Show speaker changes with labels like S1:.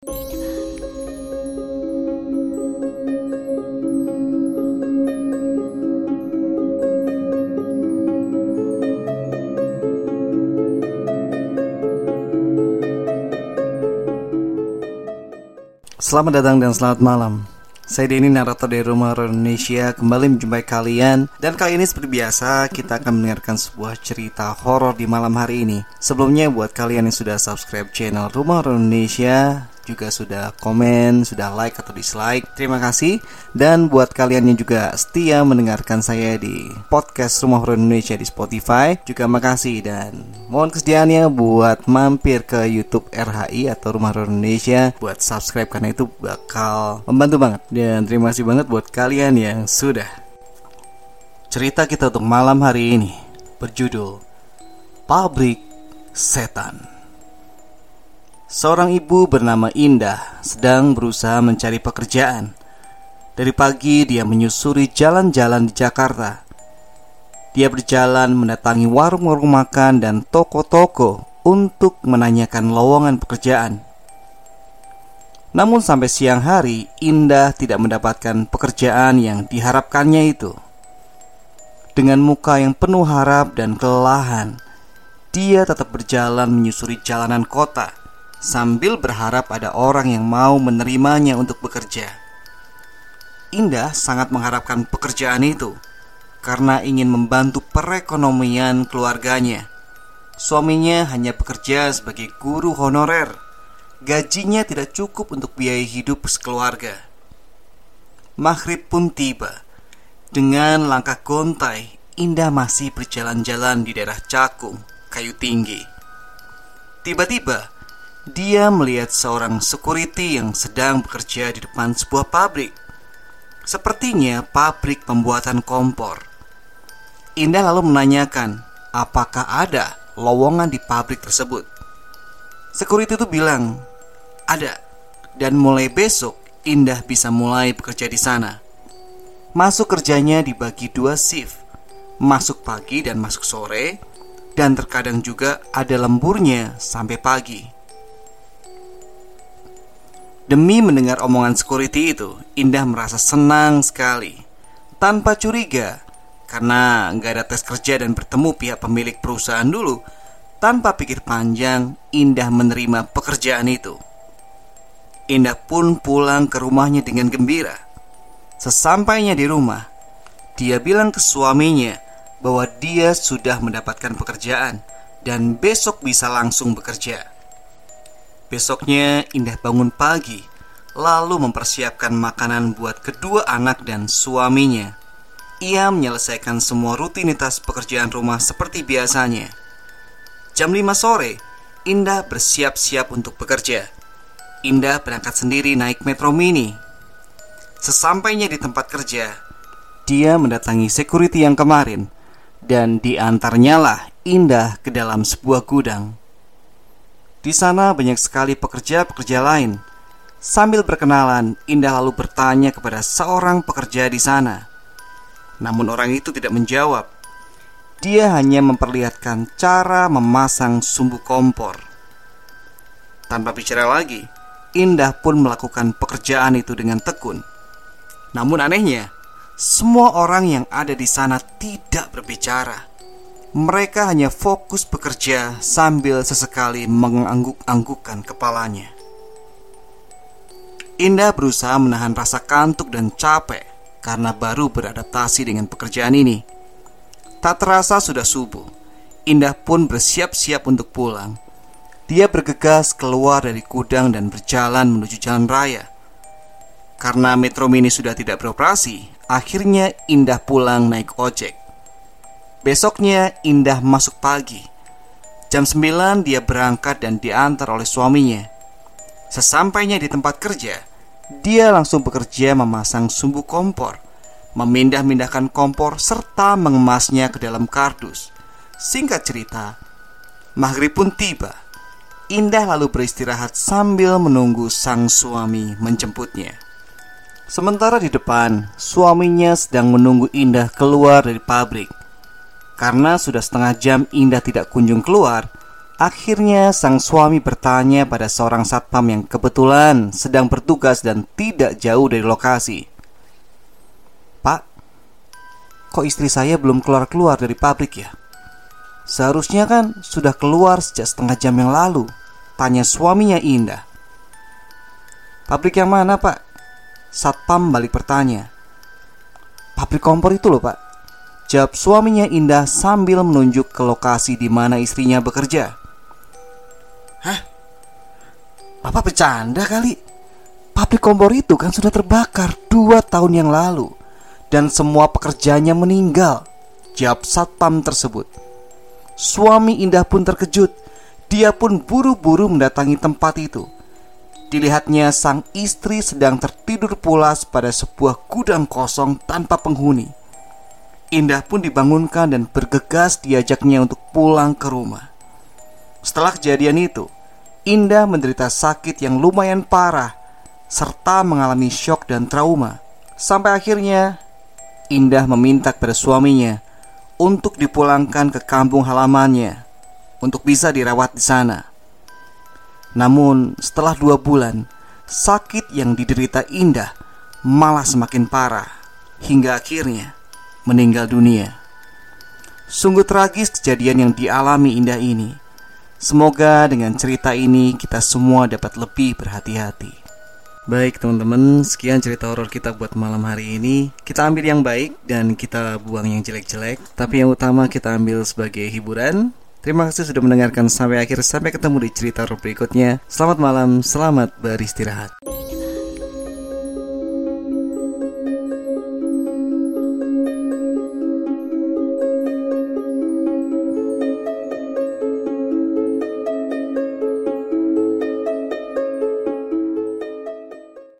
S1: Selamat datang dan selamat malam. Saya Denny, narator dari Rumah Indonesia. Kembali menjumpai kalian. Dan kali ini seperti biasa Kita akan mendengarkan sebuah cerita horor di malam hari ini. Sebelumnya buat kalian yang sudah subscribe channel Rumah Indonesia juga sudah komen, sudah like atau dislike. Terima kasih. Dan buat kalian yang juga setia mendengarkan saya di podcast Rumah Horor Indonesia di Spotify, juga makasih dan mohon kesediaannya buat mampir ke YouTube RHI atau Rumah Horor Indonesia buat subscribe karena itu bakal membantu banget. Dan terima kasih banget buat kalian yang sudah. Cerita kita untuk malam hari ini berjudul Pabrik Setan. Seorang ibu bernama Indah sedang berusaha mencari pekerjaan. Dari pagi dia menyusuri jalan-jalan di Jakarta. Dia berjalan mendatangi warung-warung makan dan toko-toko untuk menanyakan lowongan pekerjaan. Namun sampai siang hari, Indah tidak mendapatkan pekerjaan yang diharapkannya itu. Dengan muka yang penuh harap dan kelelahan, dia tetap berjalan menyusuri jalanan kota sambil berharap ada orang yang mau menerimanya untuk bekerja. Indah sangat mengharapkan pekerjaan itu karena ingin membantu perekonomian keluarganya. Suaminya hanya bekerja sebagai guru honorer. Gajinya tidak cukup untuk biaya hidup sekeluarga. Maghrib pun tiba. Dengan langkah gontai, Indah masih berjalan-jalan di daerah Cakung, Kayu Tinggi. Tiba-tiba, dia melihat seorang security yang sedang bekerja di depan sebuah pabrik. Sepertinya pabrik pembuatan kompor. Indah lalu menanyakan, apakah ada lowongan di pabrik tersebut. Security itu bilang, ada. Dan mulai besok, Indah bisa mulai bekerja di sana. Masuk kerjanya dibagi dua shift, masuk pagi dan masuk sore, dan terkadang juga ada lemburnya sampai pagi. Demi mendengar omongan security itu, Indah merasa senang sekali. Tanpa curiga, karena nggak ada tes kerja dan bertemu pihak pemilik perusahaan dulu, tanpa pikir panjang, Indah menerima pekerjaan itu. Indah pun pulang ke rumahnya dengan gembira. Sesampainya di rumah, dia bilang ke suaminya bahwa dia sudah mendapatkan pekerjaan dan besok bisa langsung bekerja. Besoknya Indah bangun pagi Lalu mempersiapkan makanan buat kedua anak dan suaminya. Ia menyelesaikan semua rutinitas pekerjaan rumah seperti biasanya. Jam 5 sore Indah bersiap-siap untuk bekerja. Indah berangkat sendiri naik metro mini. Sesampainya di tempat kerja Dia mendatangi security yang kemarin. Dan diantarnya lah Indah ke dalam sebuah gudang di sana banyak sekali pekerja-pekerja lain. Sambil berkenalan, Indah lalu bertanya kepada seorang pekerja di sana. Namun orang itu tidak menjawab. Dia hanya memperlihatkan cara memasang sumbu kompor. Tanpa bicara lagi, Indah pun melakukan pekerjaan itu dengan tekun. Namun anehnya, semua orang yang ada di sana tidak berbicara. Mereka hanya fokus bekerja sambil sesekali mengangguk-anggukkan kepalanya. Indah berusaha menahan rasa kantuk dan capek karena baru beradaptasi dengan pekerjaan ini. Tak terasa sudah subuh. Indah pun bersiap-siap untuk pulang. Dia bergegas keluar dari gudang dan berjalan menuju jalan raya. Karena metro mini sudah tidak beroperasi, akhirnya Indah pulang naik ojek. Besoknya Indah masuk pagi. Jam 9 dia berangkat dan diantar oleh suaminya. Sesampainya di tempat kerja Dia langsung bekerja memasang sumbu kompor Memindah-mindahkan kompor serta mengemasnya ke dalam kardus. Singkat cerita Maghrib pun tiba. Indah lalu beristirahat sambil menunggu sang suami menjemputnya. Sementara di depan, suaminya sedang menunggu Indah keluar dari pabrik karena sudah setengah jam Indah tidak kunjung keluar, Akhirnya sang suami bertanya pada seorang satpam yang kebetulan sedang bertugas dan tidak jauh dari lokasi. Pak, kok istri saya belum keluar-keluar dari pabrik ya? Seharusnya kan sudah keluar sejak setengah jam yang lalu. Tanya suaminya Indah. Pabrik yang mana pak? Satpam balik bertanya. Pabrik kompor itu loh pak. Jawab suaminya Indah sambil menunjuk ke lokasi di mana istrinya bekerja. Hah? Bapak bercanda kali? Pabrik kompor itu kan sudah terbakar dua tahun yang lalu Dan semua pekerjanya meninggal Jawab satpam tersebut Suami Indah pun terkejut Dia pun buru-buru mendatangi tempat itu Dilihatnya sang istri sedang tertidur pulas pada sebuah gudang kosong tanpa penghuni Indah pun dibangunkan dan bergegas diajaknya untuk pulang ke rumah setelah kejadian itu, Indah menderita sakit yang lumayan parah serta mengalami syok dan trauma. Sampai akhirnya Indah meminta kepada suaminya untuk dipulangkan ke kampung halamannya untuk bisa dirawat di sana. Namun setelah dua bulan, sakit yang diderita Indah malah semakin parah hingga akhirnya meninggal dunia. Sungguh tragis kejadian yang dialami Indah ini. Semoga dengan cerita ini kita semua dapat lebih berhati-hati. Baik teman-teman, sekian cerita horor kita buat malam hari ini. Kita ambil yang baik dan kita buang yang jelek-jelek. Tapi yang utama kita ambil sebagai hiburan. Terima kasih sudah mendengarkan sampai akhir. Sampai ketemu di cerita horor berikutnya. Selamat malam, selamat beristirahat.